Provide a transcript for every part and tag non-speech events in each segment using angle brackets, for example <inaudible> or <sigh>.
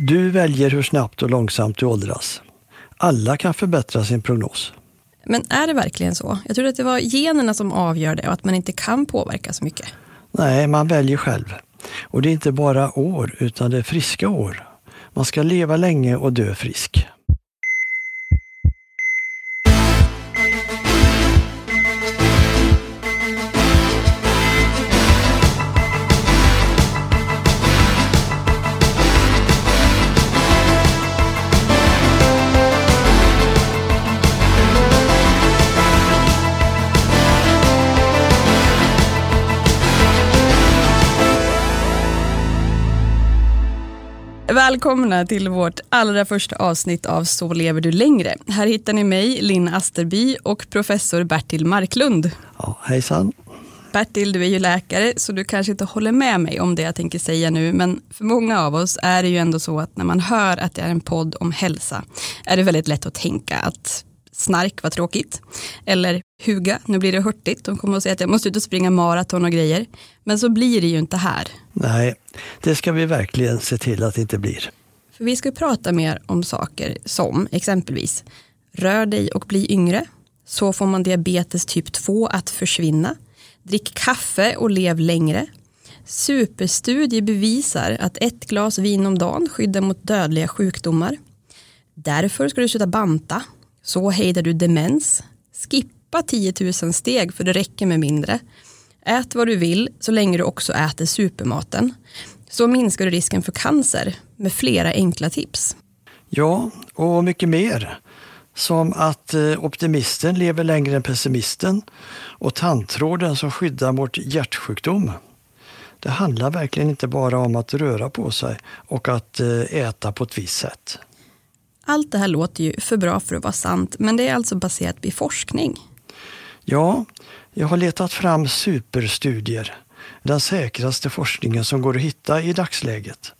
Du väljer hur snabbt och långsamt du åldras. Alla kan förbättra sin prognos. Men är det verkligen så? Jag trodde att det var generna som avgör det och att man inte kan påverka så mycket. Nej, man väljer själv. Och det är inte bara år, utan det är friska år. Man ska leva länge och dö frisk. Välkomna till vårt allra första avsnitt av Så lever du längre. Här hittar ni mig, Linn Asterby och professor Bertil Marklund. Ja, hejsan. Bertil, du är ju läkare så du kanske inte håller med mig om det jag tänker säga nu, men för många av oss är det ju ändå så att när man hör att det är en podd om hälsa är det väldigt lätt att tänka att snark var tråkigt. Eller huga, nu blir det hurtigt. De kommer att säga att jag måste ut och springa maraton och grejer. Men så blir det ju inte här. Nej, det ska vi verkligen se till att det inte blir. För vi ska prata mer om saker som exempelvis rör dig och bli yngre. Så får man diabetes typ 2 att försvinna. Drick kaffe och lev längre. Superstudie bevisar att ett glas vin om dagen skyddar mot dödliga sjukdomar. Därför ska du sluta banta. Så hejdar du demens. Skippa 10 000 steg för det räcker med mindre. Ät vad du vill så länge du också äter supermaten. Så minskar du risken för cancer med flera enkla tips. Ja, och mycket mer. Som att eh, optimisten lever längre än pessimisten och tandtråden som skyddar mot hjärtsjukdom. Det handlar verkligen inte bara om att röra på sig och att eh, äta på ett visst sätt. Allt det här låter ju för bra för att vara sant, men det är alltså baserat på forskning. Ja, jag har letat fram superstudier. Den säkraste forskningen som går att hitta i dagsläget.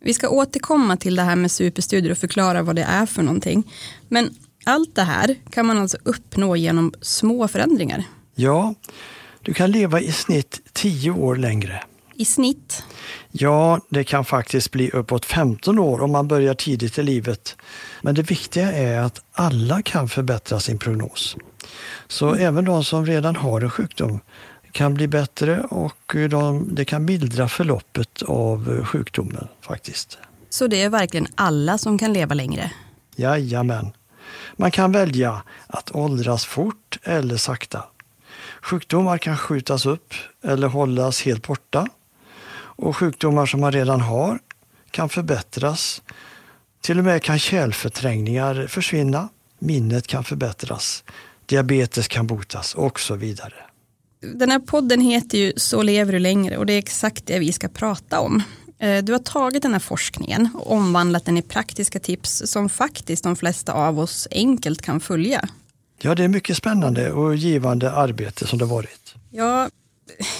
Vi ska återkomma till det här med superstudier och förklara vad det är för någonting. Men allt det här kan man alltså uppnå genom små förändringar. Ja, du kan leva i snitt 10 år längre. I snitt? Ja, det kan faktiskt bli uppåt 15 år om man börjar tidigt i livet. Men det viktiga är att alla kan förbättra sin prognos. Så mm. även de som redan har en sjukdom kan bli bättre och de, det kan mildra förloppet av sjukdomen faktiskt. Så det är verkligen alla som kan leva längre? Jajamän. Man kan välja att åldras fort eller sakta. Sjukdomar kan skjutas upp eller hållas helt borta. Och sjukdomar som man redan har kan förbättras. Till och med kan kärlförträngningar försvinna. Minnet kan förbättras. Diabetes kan botas och så vidare. Den här podden heter ju Så lever du längre och det är exakt det vi ska prata om. Eh, du har tagit den här forskningen och omvandlat den i praktiska tips som faktiskt de flesta av oss enkelt kan följa. Ja, det är mycket spännande och givande arbete som det varit. Ja,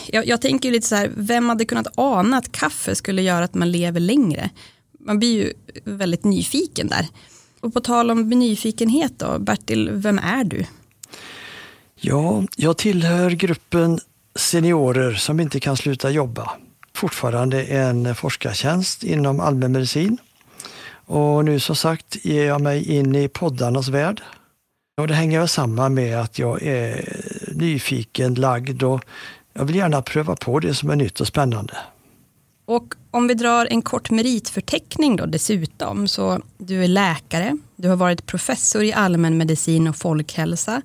jag, jag tänker lite så här, vem hade kunnat ana att kaffe skulle göra att man lever längre? Man blir ju väldigt nyfiken där. Och på tal om nyfikenhet då, Bertil, vem är du? Ja, jag tillhör gruppen seniorer som inte kan sluta jobba. Fortfarande en forskartjänst inom allmänmedicin. Och nu som sagt ger jag mig in i poddarnas värld. Och det hänger väl samman med att jag är nyfiken, lagd och jag vill gärna pröva på det som är nytt och spännande. Och om vi drar en kort meritförteckning då dessutom, så du är läkare, du har varit professor i allmänmedicin och folkhälsa,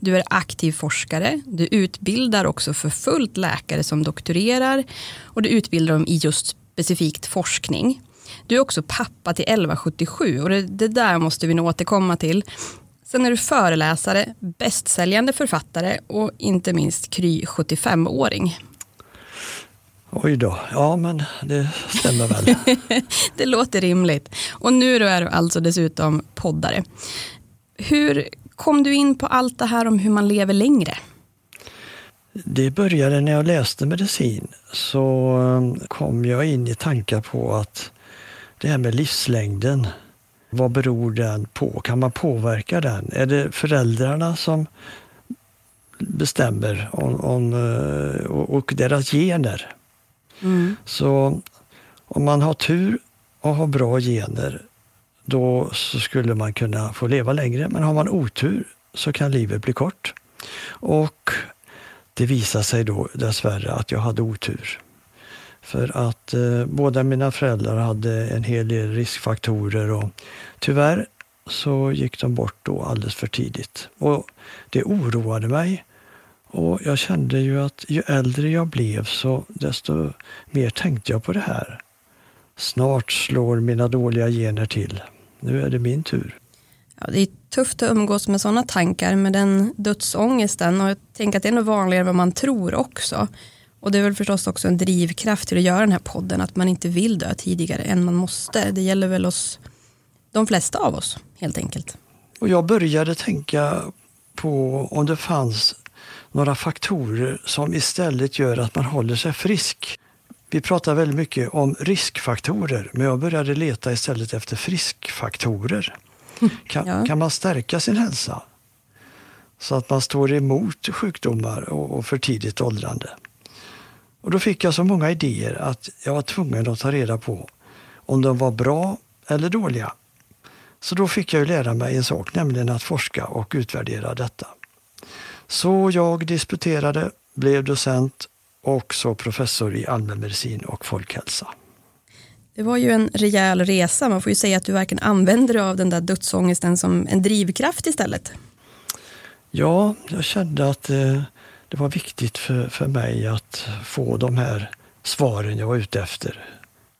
du är aktiv forskare, du utbildar också för fullt läkare som doktorerar och du utbildar dem i just specifikt forskning. Du är också pappa till 1177 och det, det där måste vi nog återkomma till. Sen är du föreläsare, bästsäljande författare och inte minst Kry 75-åring. Oj då, ja men det stämmer väl. <laughs> det låter rimligt. Och nu är du alltså dessutom poddare. Hur kom du in på allt det här om hur man lever längre? Det började när jag läste medicin. Så um, kom jag in i tankar på att det här med livslängden, vad beror den på? Kan man påverka den? Är det föräldrarna som bestämmer om, om, uh, och deras gener? Mm. Så om man har tur och har bra gener, då skulle man kunna få leva längre. Men har man otur så kan livet bli kort. Och det visade sig då dessvärre att jag hade otur. För att eh, båda mina föräldrar hade en hel del riskfaktorer och tyvärr så gick de bort då alldeles för tidigt. Och det oroade mig. Och jag kände ju att ju äldre jag blev så desto mer tänkte jag på det här. Snart slår mina dåliga gener till. Nu är det min tur. Ja, det är tufft att umgås med sådana tankar med den dödsångesten och jag tänker att det är nog vanligare än vad man tror också. Och det är väl förstås också en drivkraft till att göra den här podden, att man inte vill dö tidigare än man måste. Det gäller väl oss, de flesta av oss helt enkelt. Och jag började tänka på om det fanns några faktorer som istället gör att man håller sig frisk. Vi pratar väldigt mycket om riskfaktorer, men jag började leta istället efter friskfaktorer. <laughs> Kan, ja. kan man stärka sin hälsa så att man står emot sjukdomar och, och för tidigt åldrande? Och då fick jag så många idéer att jag var tvungen att ta reda på om de var bra eller dåliga. Så då fick jag lära mig en sak, nämligen att forska och utvärdera detta. Så jag disputerade, blev docent och också professor i allmänmedicin och folkhälsa. Det var ju en rejäl resa. Man får ju säga att du verkligen använder dig av den där dödsångesten som en drivkraft istället. Ja, jag kände att eh, det var viktigt för, för mig att få de här svaren jag var ute efter.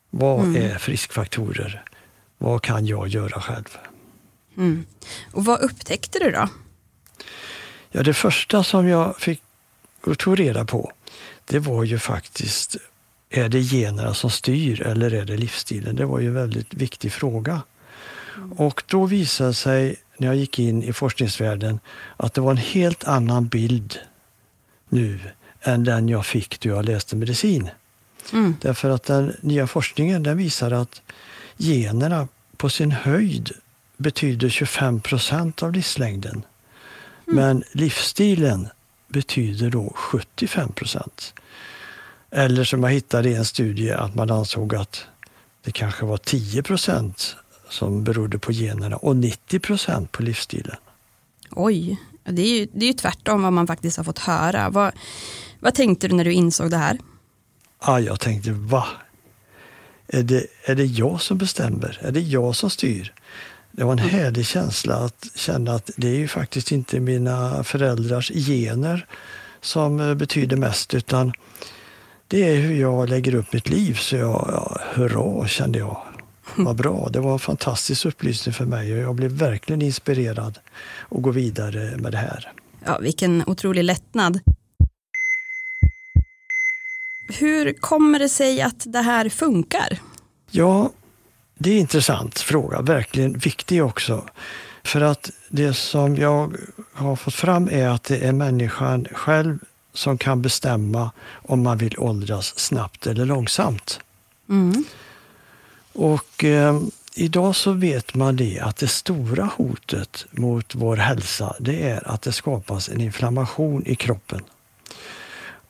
Vad mm. är friskfaktorer? Vad kan jag göra själv? Mm. Och vad upptäckte du då? Ja, det första som jag fick ta reda på, det var ju faktiskt, är det generna som styr eller är det livsstilen? Det var ju en väldigt viktig fråga. Mm. Och då visade sig, när jag gick in i forskningsvärlden, att det var en helt annan bild nu än den jag fick då jag läste medicin. Mm. Därför att den nya forskningen den visar att generna på sin höjd betyder 25 procent av livslängden. Mm. Men livsstilen betyder då 75 procent. Eller som jag hittade i en studie att man ansåg att det kanske var 10 procent som berodde på generna och 90 procent på livsstilen. Oj, det är ju, det är ju tvärtom vad man faktiskt har fått höra. Vad, vad tänkte du när du insåg det här? Ja, jag tänkte, va? Är det, är det jag som bestämmer? Är det jag som styr? Det var en mm. härlig känsla att känna att det är ju faktiskt inte mina föräldrars gener som eh, betyder mest utan det är hur jag lägger upp mitt liv. Så jag, ja, hurra kände jag. <laughs> Vad bra. Det var en fantastisk upplysning för mig och jag blev verkligen inspirerad att gå vidare med det här. Ja, vilken otrolig lättnad. Hur kommer det sig att det här funkar? Ja, det är en intressant fråga, verkligen viktig också. För att det som jag har fått fram är att det är människan själv som kan bestämma om man vill åldras snabbt eller långsamt. Och eh, idag så vet man det att det stora hotet mot vår hälsa det är att det skapas en inflammation i kroppen.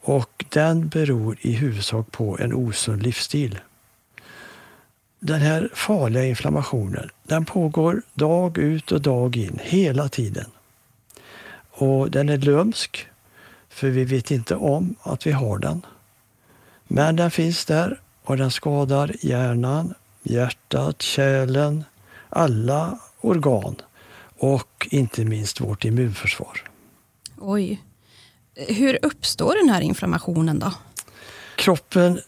Och den beror i huvudsak på en osund livsstil. Den här farliga inflammationen den pågår dag ut och dag in hela tiden. Och den är lömsk, för vi vet inte om att vi har den. Men den finns där och den skadar hjärnan, hjärtat, kärlen, alla organ och inte minst vårt immunförsvar. Oj. Hur uppstår den här inflammationen då? Kroppen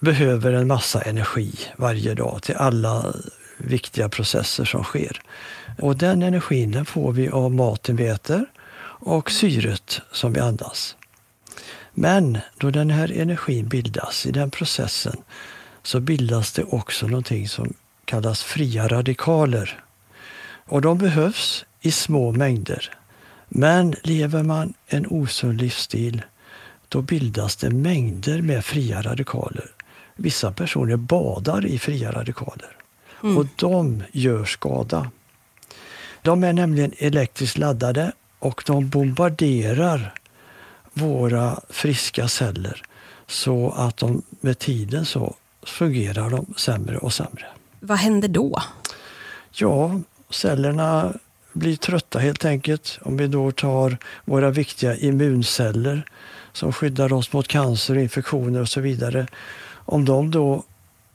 behöver en massa energi varje dag till alla viktiga processer som sker. Och den energin den får vi av maten vi äter och syret som vi andas. Men då den här energin bildas i den processen så bildas det också någonting som kallas fria radikaler. Och de behövs i små mängder. Men lever man en osund livsstil då bildas det mängder med fria radikaler. Vissa personer badar i fria radikaler och de gör skada. De är nämligen elektriskt laddade och de bombarderar våra friska celler så att de med tiden så fungerar de sämre och sämre. Vad händer då? Ja, cellerna blir trötta helt enkelt. Om vi då tar våra viktiga immunceller som skyddar oss mot cancer, infektioner och så vidare. Om de då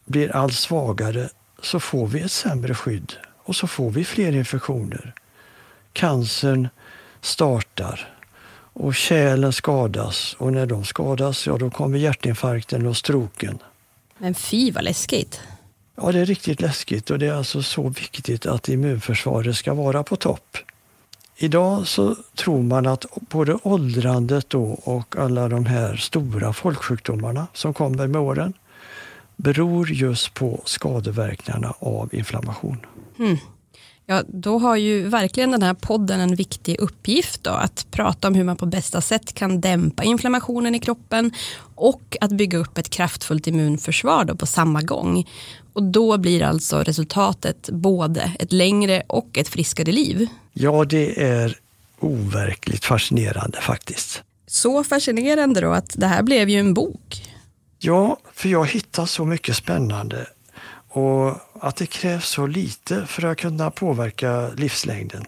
blir allt svagare så får vi ett sämre skydd och så får vi fler infektioner. Cancern startar och kärlen skadas och när de skadas, ja då kommer hjärtinfarkten och stroken. Men fy vad läskigt. Ja, det är riktigt läskigt och det är alltså så viktigt att immunförsvaret ska vara på topp. Idag så tror man att både åldrandet då och alla de här stora folksjukdomarna som kommer med åren beror just på skadeverkningarna av inflammation. Ja, då har ju verkligen den här podden en viktig uppgift då, att prata om hur man på bästa sätt kan dämpa inflammationen i kroppen och att bygga upp ett kraftfullt immunförsvar då på samma gång. Och då blir alltså resultatet både ett längre och ett friskare liv. Ja, det är overkligt fascinerande faktiskt. Så fascinerande då att det här blev ju en bok. Ja, för jag hittar så mycket spännande och att det krävs så lite för att kunna påverka livslängden.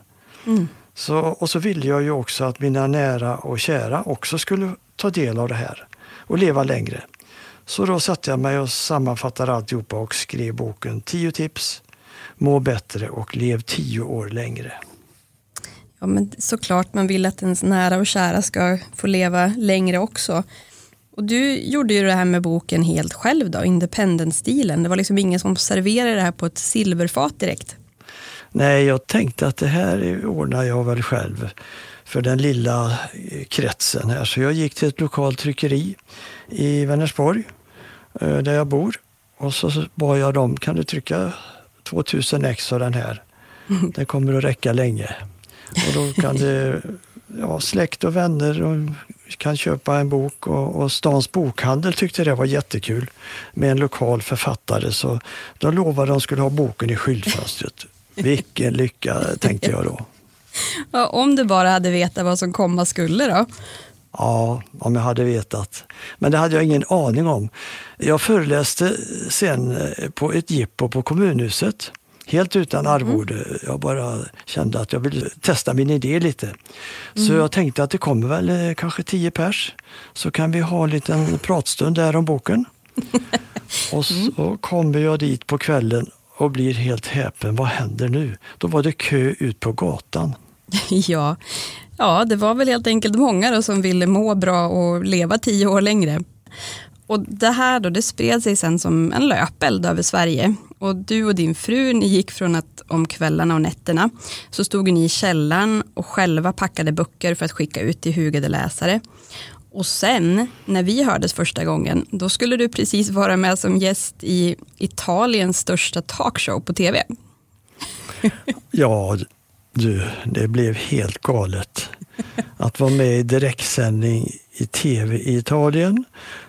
Så, och så ville jag ju också att mina nära och kära också skulle ta del av det här och leva längre. Så då satte jag mig och sammanfattade alltihopa och skrev boken 10 tips, må bättre och lev 10 år längre. Ja, men såklart man vill att ens nära och kära ska få leva längre också. Och du gjorde ju det här med boken helt själv då, independent-stilen. Det var liksom ingen som serverade det här på ett silverfat direkt. Nej, jag tänkte att det här ordnar jag väl själv för den lilla eh, kretsen här. Så jag gick till ett lokalt tryckeri i Vänersborg eh, där jag bor och så bad jag dem, kan du trycka 2000 ex av den här? <laughs> Den kommer att räcka länge. Och då kan det, ja, släkt och vänner och kan köpa en bok och, och Stans bokhandel tyckte det var jättekul med en lokal författare så de lovade att de skulle ha boken i skyltfönstret. Vilken lycka tänkte jag då. Ja, om du bara hade vetat vad som komma skulle då. Ja, om jag hade vetat. Men det hade jag ingen aning om. Jag föreläste sen eh, på ett jippo på kommunhuset. Helt utan arvode. Jag bara kände att jag ville testa min idé lite. Så jag tänkte att det kommer väl eh, kanske tio pers. Så kan vi ha en liten pratstund där om boken. <laughs> Och så kommer jag dit på kvällen och blir helt häpen. Vad händer nu? Då var det kö ut på gatan. <laughs> Ja. ja, det var väl helt enkelt många då som ville må bra och leva tio år längre. Och det här då, det spred sig sen som en löpeld över Sverige. Och du och din fru, ni gick från att om kvällarna och nätterna så stod ni i källaren och själva packade böcker för att skicka ut till hugade läsare. Och sen, när vi hördes första gången, då skulle du precis vara med som gäst i Italiens största talkshow på tv. <laughs> Ja, du, det blev helt galet. att vara med i direktsändning i tv i Italien.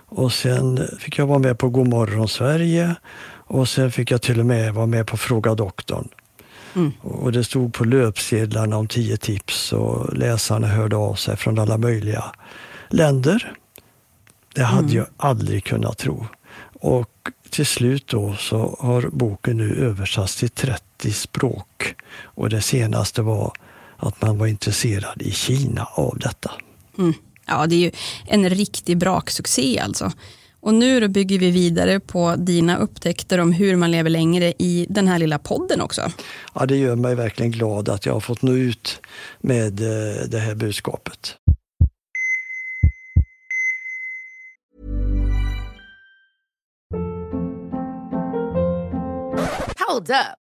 Och sen fick jag vara med på Godmorgon Sverige och sen fick jag till och med vara med på Fråga doktorn. Mm. Och det stod på löpsedlarna om tio tips och läsarna hörde av sig från alla möjliga länder. Det hade mm. jag aldrig kunnat tro. Och till slut då så har boken nu översatts till 30 språk. Och det senaste var att man var intresserad i Kina av detta. Mm. Ja, det är ju en riktig braksuccé alltså. Och nu då bygger vi vidare på dina upptäckter om hur man lever längre i den här lilla podden också. Ja, det gör mig verkligen glad att jag har fått nå ut med eh, det här budskapet. Hold up.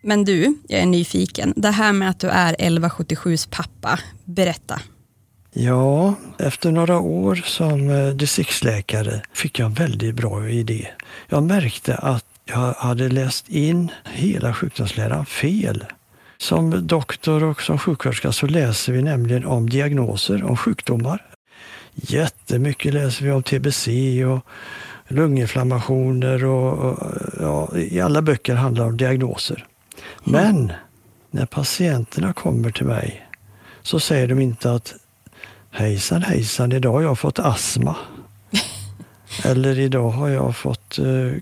Men du, jag är nyfiken. Det här med att du är 1177s pappa, berätta. Ja, efter några år som eh, distriktsläkare fick jag en väldigt bra idé. Jag märkte att jag hade läst in hela sjukdomsläran fel. Som doktor och som sjuksköterska så läser vi nämligen om diagnoser, om sjukdomar. Jättemycket läser vi om TBC och lunginflammationer och, och ja, i alla böcker handlar det om diagnoser. Men när patienterna kommer till mig så säger de inte att hejsan hejsan, idag har jag fått astma. <laughs> Eller idag har jag fått uh,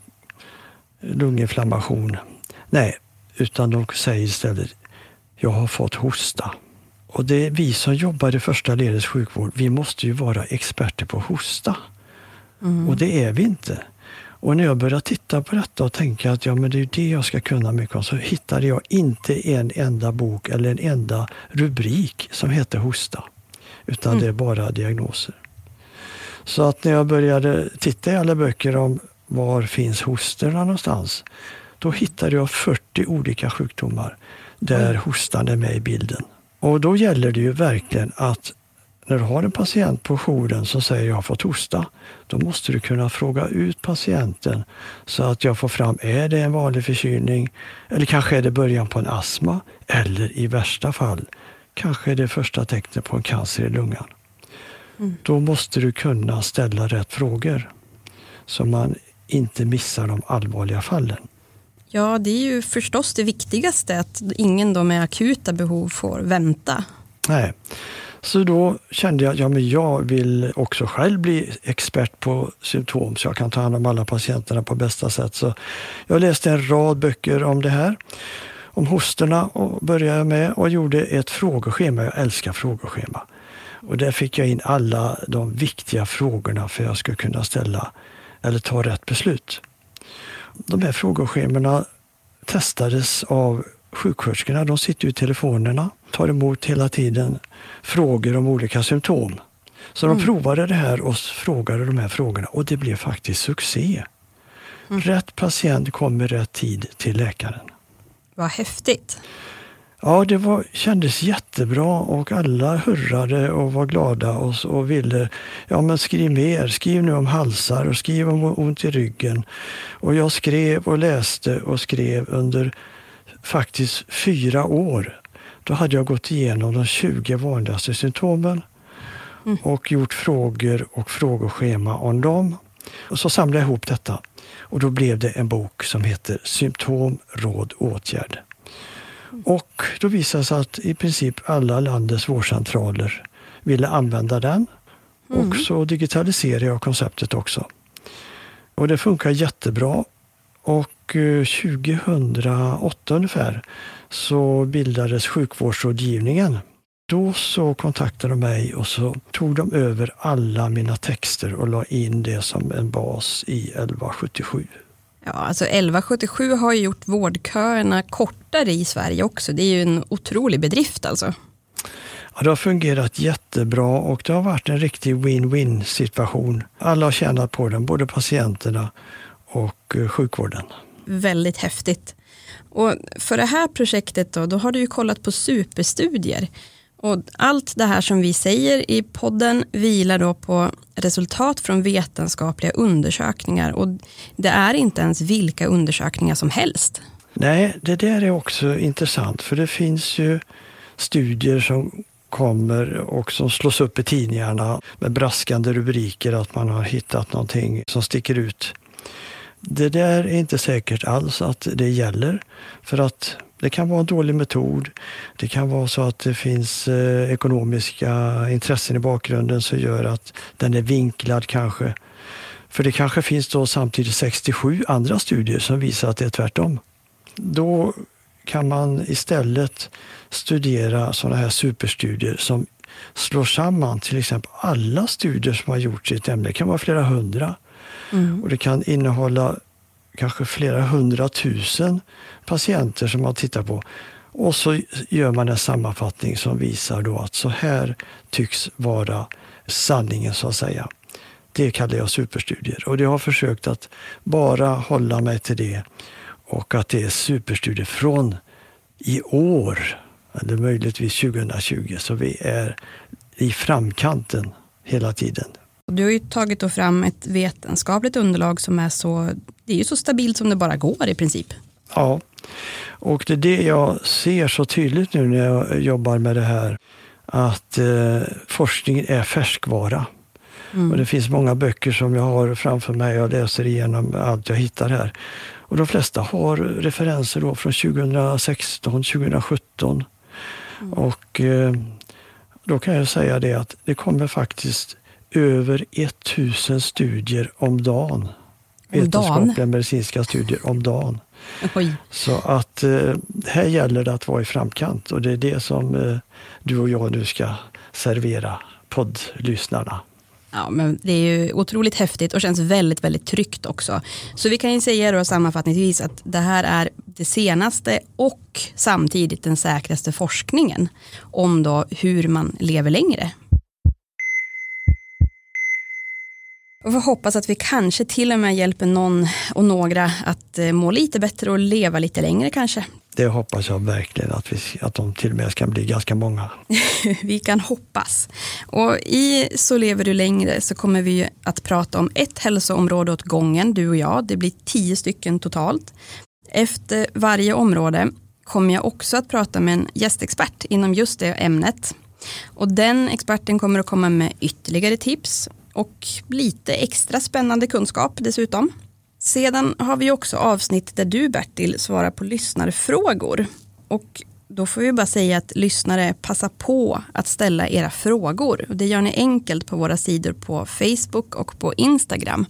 lunginflammation. Nej, utan de säger istället jag har fått hosta. Och det vi som jobbar i första ledets sjukvård, vi måste ju vara experter på hosta. Mm. Och det är vi inte. Och när jag började titta på detta och tänka att ja, men det är det jag ska kunna mycket om, så hittade jag inte en enda bok eller en enda rubrik som heter hosta. Utan mm. det är bara diagnoser. Så att när jag började titta i alla böcker om var finns hosterna någonstans, då hittade jag 40 olika sjukdomar där hostan är med i bilden. Och då gäller det ju verkligen att när du har en patient på jouren som säger jag har fått hosta, då måste du kunna fråga ut patienten så att jag får fram, är det en vanlig förkylning? Eller kanske är det början på en astma? Eller i värsta fall, kanske är det första tecknet på en cancer i lungan. Mm. Då måste du kunna ställa rätt frågor. Så man inte missa de allvarliga fallen. Ja, det är ju förstås det viktigaste, att ingen då med akuta behov får vänta. Nej. Så då kände jag att ja, men jag vill också själv bli expert på symptom så jag kan ta hand om alla patienterna på bästa sätt. Så jag läste en rad böcker om det här. Om hosterna och började med och gjorde ett frågeschema. Jag älskar frågeschema. Och där fick jag in alla de viktiga frågorna för att jag skulle kunna ställa eller ta rätt beslut. De här frågeschemorna testades av sjuksköterskorna. De sitter i telefonerna, tar emot hela tiden frågor om olika symptom. Så de provade det här och frågade de här frågorna och det blev faktiskt succé. Rätt patient kom i rätt tid till läkaren. Vad häftigt. Ja, det var, kändes jättebra och alla hurrade och var glada och, och ville, ja men skriv mer, skriv nu om halsar och skriv om ont i ryggen. Och jag skrev och läste och skrev under faktiskt fyra år. Då hade jag gått igenom de 20 vanligaste symptomen och gjort frågor och frågeschema om dem. Och så samlade jag ihop detta och då blev det en bok som heter Symptom, råd, åtgärd. Och då visade det sig att i princip alla landets vårdcentraler ville använda den. Och så digitaliserade jag konceptet också. Och det funkar jättebra. Och 2008 ungefär så bildades sjukvårdsrådgivningen. Då så kontaktade de mig och så tog de över alla mina texter och la in det som en bas i 1177. Ja, alltså 1177 har ju gjort vårdköerna kortare i Sverige också. Det är ju en otrolig bedrift alltså. Ja, det har fungerat jättebra och det har varit en riktig win-win situation. Alla har tjänat på den, både patienterna och eh, sjukvården. Väldigt häftigt. Och för det här projektet då, då har du ju kollat på superstudier. Och allt det här som vi säger i podden vilar då på resultat från vetenskapliga undersökningar och det är inte ens vilka undersökningar som helst. Nej, det där är också intressant för det finns ju studier som kommer och som slås upp i tidningarna med braskande rubriker att man har hittat någonting som sticker ut. Det där är inte säkert alls att det gäller för att det kan vara en dålig metod. Det kan vara så att det finns eh, ekonomiska intressen i bakgrunden som gör att den är vinklad kanske. För det kanske finns då samtidigt 67 andra studier som visar att det är tvärtom. Då kan man istället studera sådana här superstudier som slår samman till exempel alla studier som har gjorts i ett ämne. Det kan vara flera hundra. Mm. Och det kan innehålla kanske flera hundratusen patienter som man tittar på. Och så gör man en sammanfattning som visar då att så här tycks vara sanningen så att säga. Det kallar jag superstudier och jag har försökt att bara hålla mig till det och att det är superstudier från i år, eller möjligtvis 2020, så vi är i framkanten hela tiden. Du har ju tagit då fram ett vetenskapligt underlag som är så, det är ju så stabilt som det bara går i princip. Ja, och det är det jag ser så tydligt nu när jag jobbar med det här, att eh, forskningen är färskvara. Och det finns många böcker som jag har framför mig och läser igenom allt jag hittar här. Och de flesta har referenser då från 2016, 2017. Och eh, då kan jag säga det att det kommer faktiskt över 1000 studier om dagen. Om dagen? Vetenskapliga medicinska studier om dagen. Oj. Så att eh, här gäller det att vara i framkant och det är det som eh, du och jag nu ska servera poddlyssnarna. Ja, men det är ju otroligt häftigt och känns väldigt, väldigt tryggt också. Så vi kan ju säga då sammanfattningsvis att det här är det senaste och samtidigt den säkraste forskningen om då hur man lever längre. Och vi hoppas att vi kanske till och med hjälper någon och några att eh, må lite bättre och leva lite längre kanske. Det hoppas jag verkligen att, vi, att de till och med ska bli ganska många. <laughs> vi kan hoppas. Och i Så lever du längre så kommer vi att prata om ett hälsoområde åt gången, du och jag. Det blir tio stycken totalt. Efter varje område kommer jag också att prata med en gästexpert inom just det ämnet. Och den experten kommer att komma med ytterligare tips och lite extra spännande kunskap dessutom. Sedan har vi också avsnitt där du Bertil svarar på lyssnarfrågor. Och då får vi bara säga att lyssnare passa på att ställa era frågor. Det gör ni enkelt på våra sidor på Facebook och på Instagram.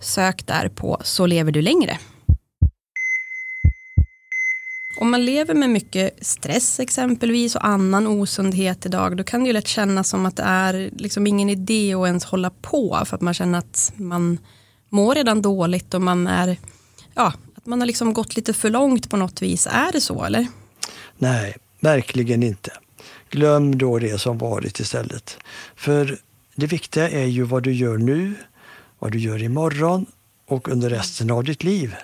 Sök där på Så lever du längre. Om man lever med mycket stress exempelvis och annan osundhet idag då kan det ju lätt kännas som att det är liksom ingen idé att ens hålla på för att man känner att man mår redan dåligt och man är ja, att man har liksom gått lite för långt på något vis. Är det så eller? Nej, verkligen inte. Glöm då det som varit istället. För det viktiga är ju vad du gör nu, vad du gör imorgon och under resten av ditt liv.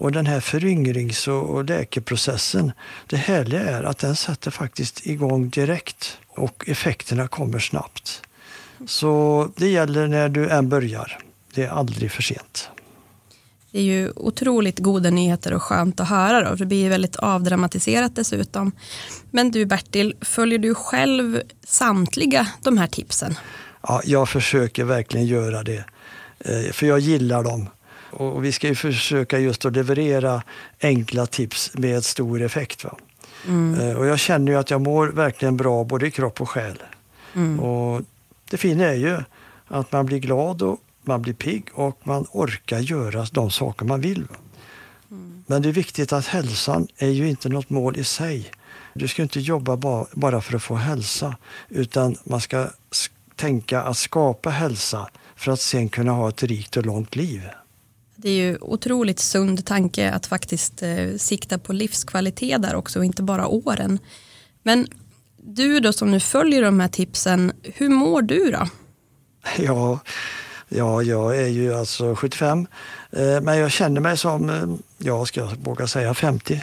Och den här föryngrings och läkeprocessen, det härliga är att den sätter faktiskt igång direkt och effekterna kommer snabbt. Så det gäller när du än börjar. Det är aldrig för sent. Det är ju otroligt goda nyheter och skönt att höra. Då, det blir väldigt avdramatiserat dessutom. Men du Bertil, följer du själv samtliga de här tipsen? Ja, jag försöker verkligen göra det. Eh, för jag gillar dem. Och vi ska ju försöka just att leverera enkla tips med stor effekt. Va? Mm. Eh, och jag känner ju att jag mår verkligen bra både i kropp och själ. Mm. Och det fina är ju att man blir glad och man blir pigg och man orkar göra de saker man vill. Mm. Men det är viktigt att hälsan är ju inte något mål i sig. Du ska inte jobba bara för att få hälsa utan man ska tänka att skapa hälsa för att sen kunna ha ett rikt och långt liv. Det är ju otroligt sund tanke att faktiskt eh, sikta på livskvalitet där också och inte bara åren. Men du då som nu följer de här tipsen, hur mår du då? <laughs> Ja, Ja, jag är ju alltså 75, eh, men jag känner mig som, eh, ja, ska jag våga säga 50.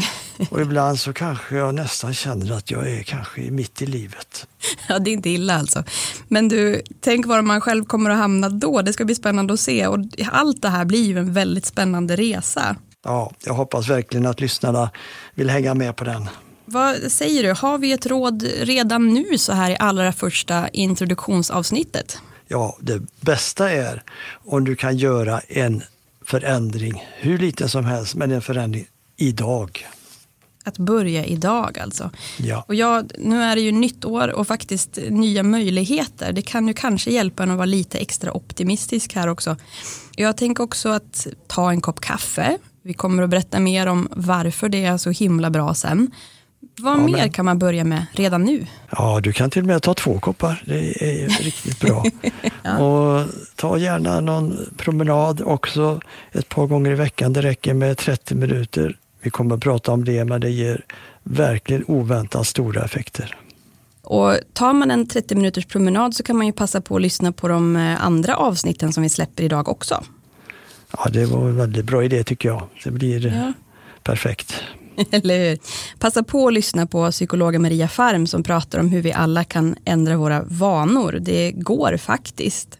<laughs> Och ibland så kanske jag nästan känner att jag är kanske mitt i livet. <laughs> Ja, det är inte illa alltså. Men du, tänk var man själv kommer att hamna då. Det ska bli spännande att se. Och allt det här blir ju en väldigt spännande resa. Ja, jag hoppas verkligen att lyssnarna vill hänga med på den. Vad säger du, har vi ett råd redan nu så här i allra första introduktionsavsnittet? Ja, det bästa är om du kan göra en förändring, hur liten som helst, men en förändring idag. Att börja idag alltså. Ja. Och ja, nu är det ju nytt år och faktiskt nya möjligheter. Det kan ju kanske hjälpa en att vara lite extra optimistisk här också. Jag tänker också att ta en kopp kaffe. Vi kommer att berätta mer om varför det är så himla bra sen. Vad ja, mer men... kan man börja med redan nu? Ja, du kan till och med ta två koppar. Det är <laughs> riktigt bra. ja. Och ta gärna någon promenad också ett par gånger i veckan. Det räcker med 30 minuter. Vi kommer att prata om det, men det ger verkligen oväntat stora effekter. Och tar man en 30 minuters promenad så kan man ju passa på att lyssna på de eh, andra avsnitten som vi släpper idag också. Ja, det var en väldigt bra idé tycker jag. Det blir ja. perfekt. <laughs> Eller hur? Passa på att lyssna på psykologen Maria Farm som pratar om hur vi alla kan ändra våra vanor. Det går faktiskt.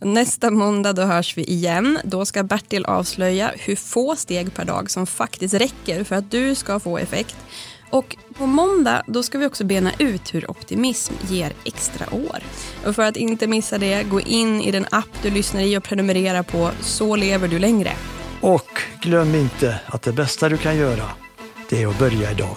Nästa måndag då hörs vi igen. Då ska Bertil avslöja hur få steg per dag som faktiskt räcker för att du ska få effekt. Och på måndag då ska vi också bena ut hur optimism ger extra år. Och för att inte missa det, gå in i den app du lyssnar i och prenumerera på Så lever du längre. Och glöm inte att det bästa du kan göra det är att börja idag.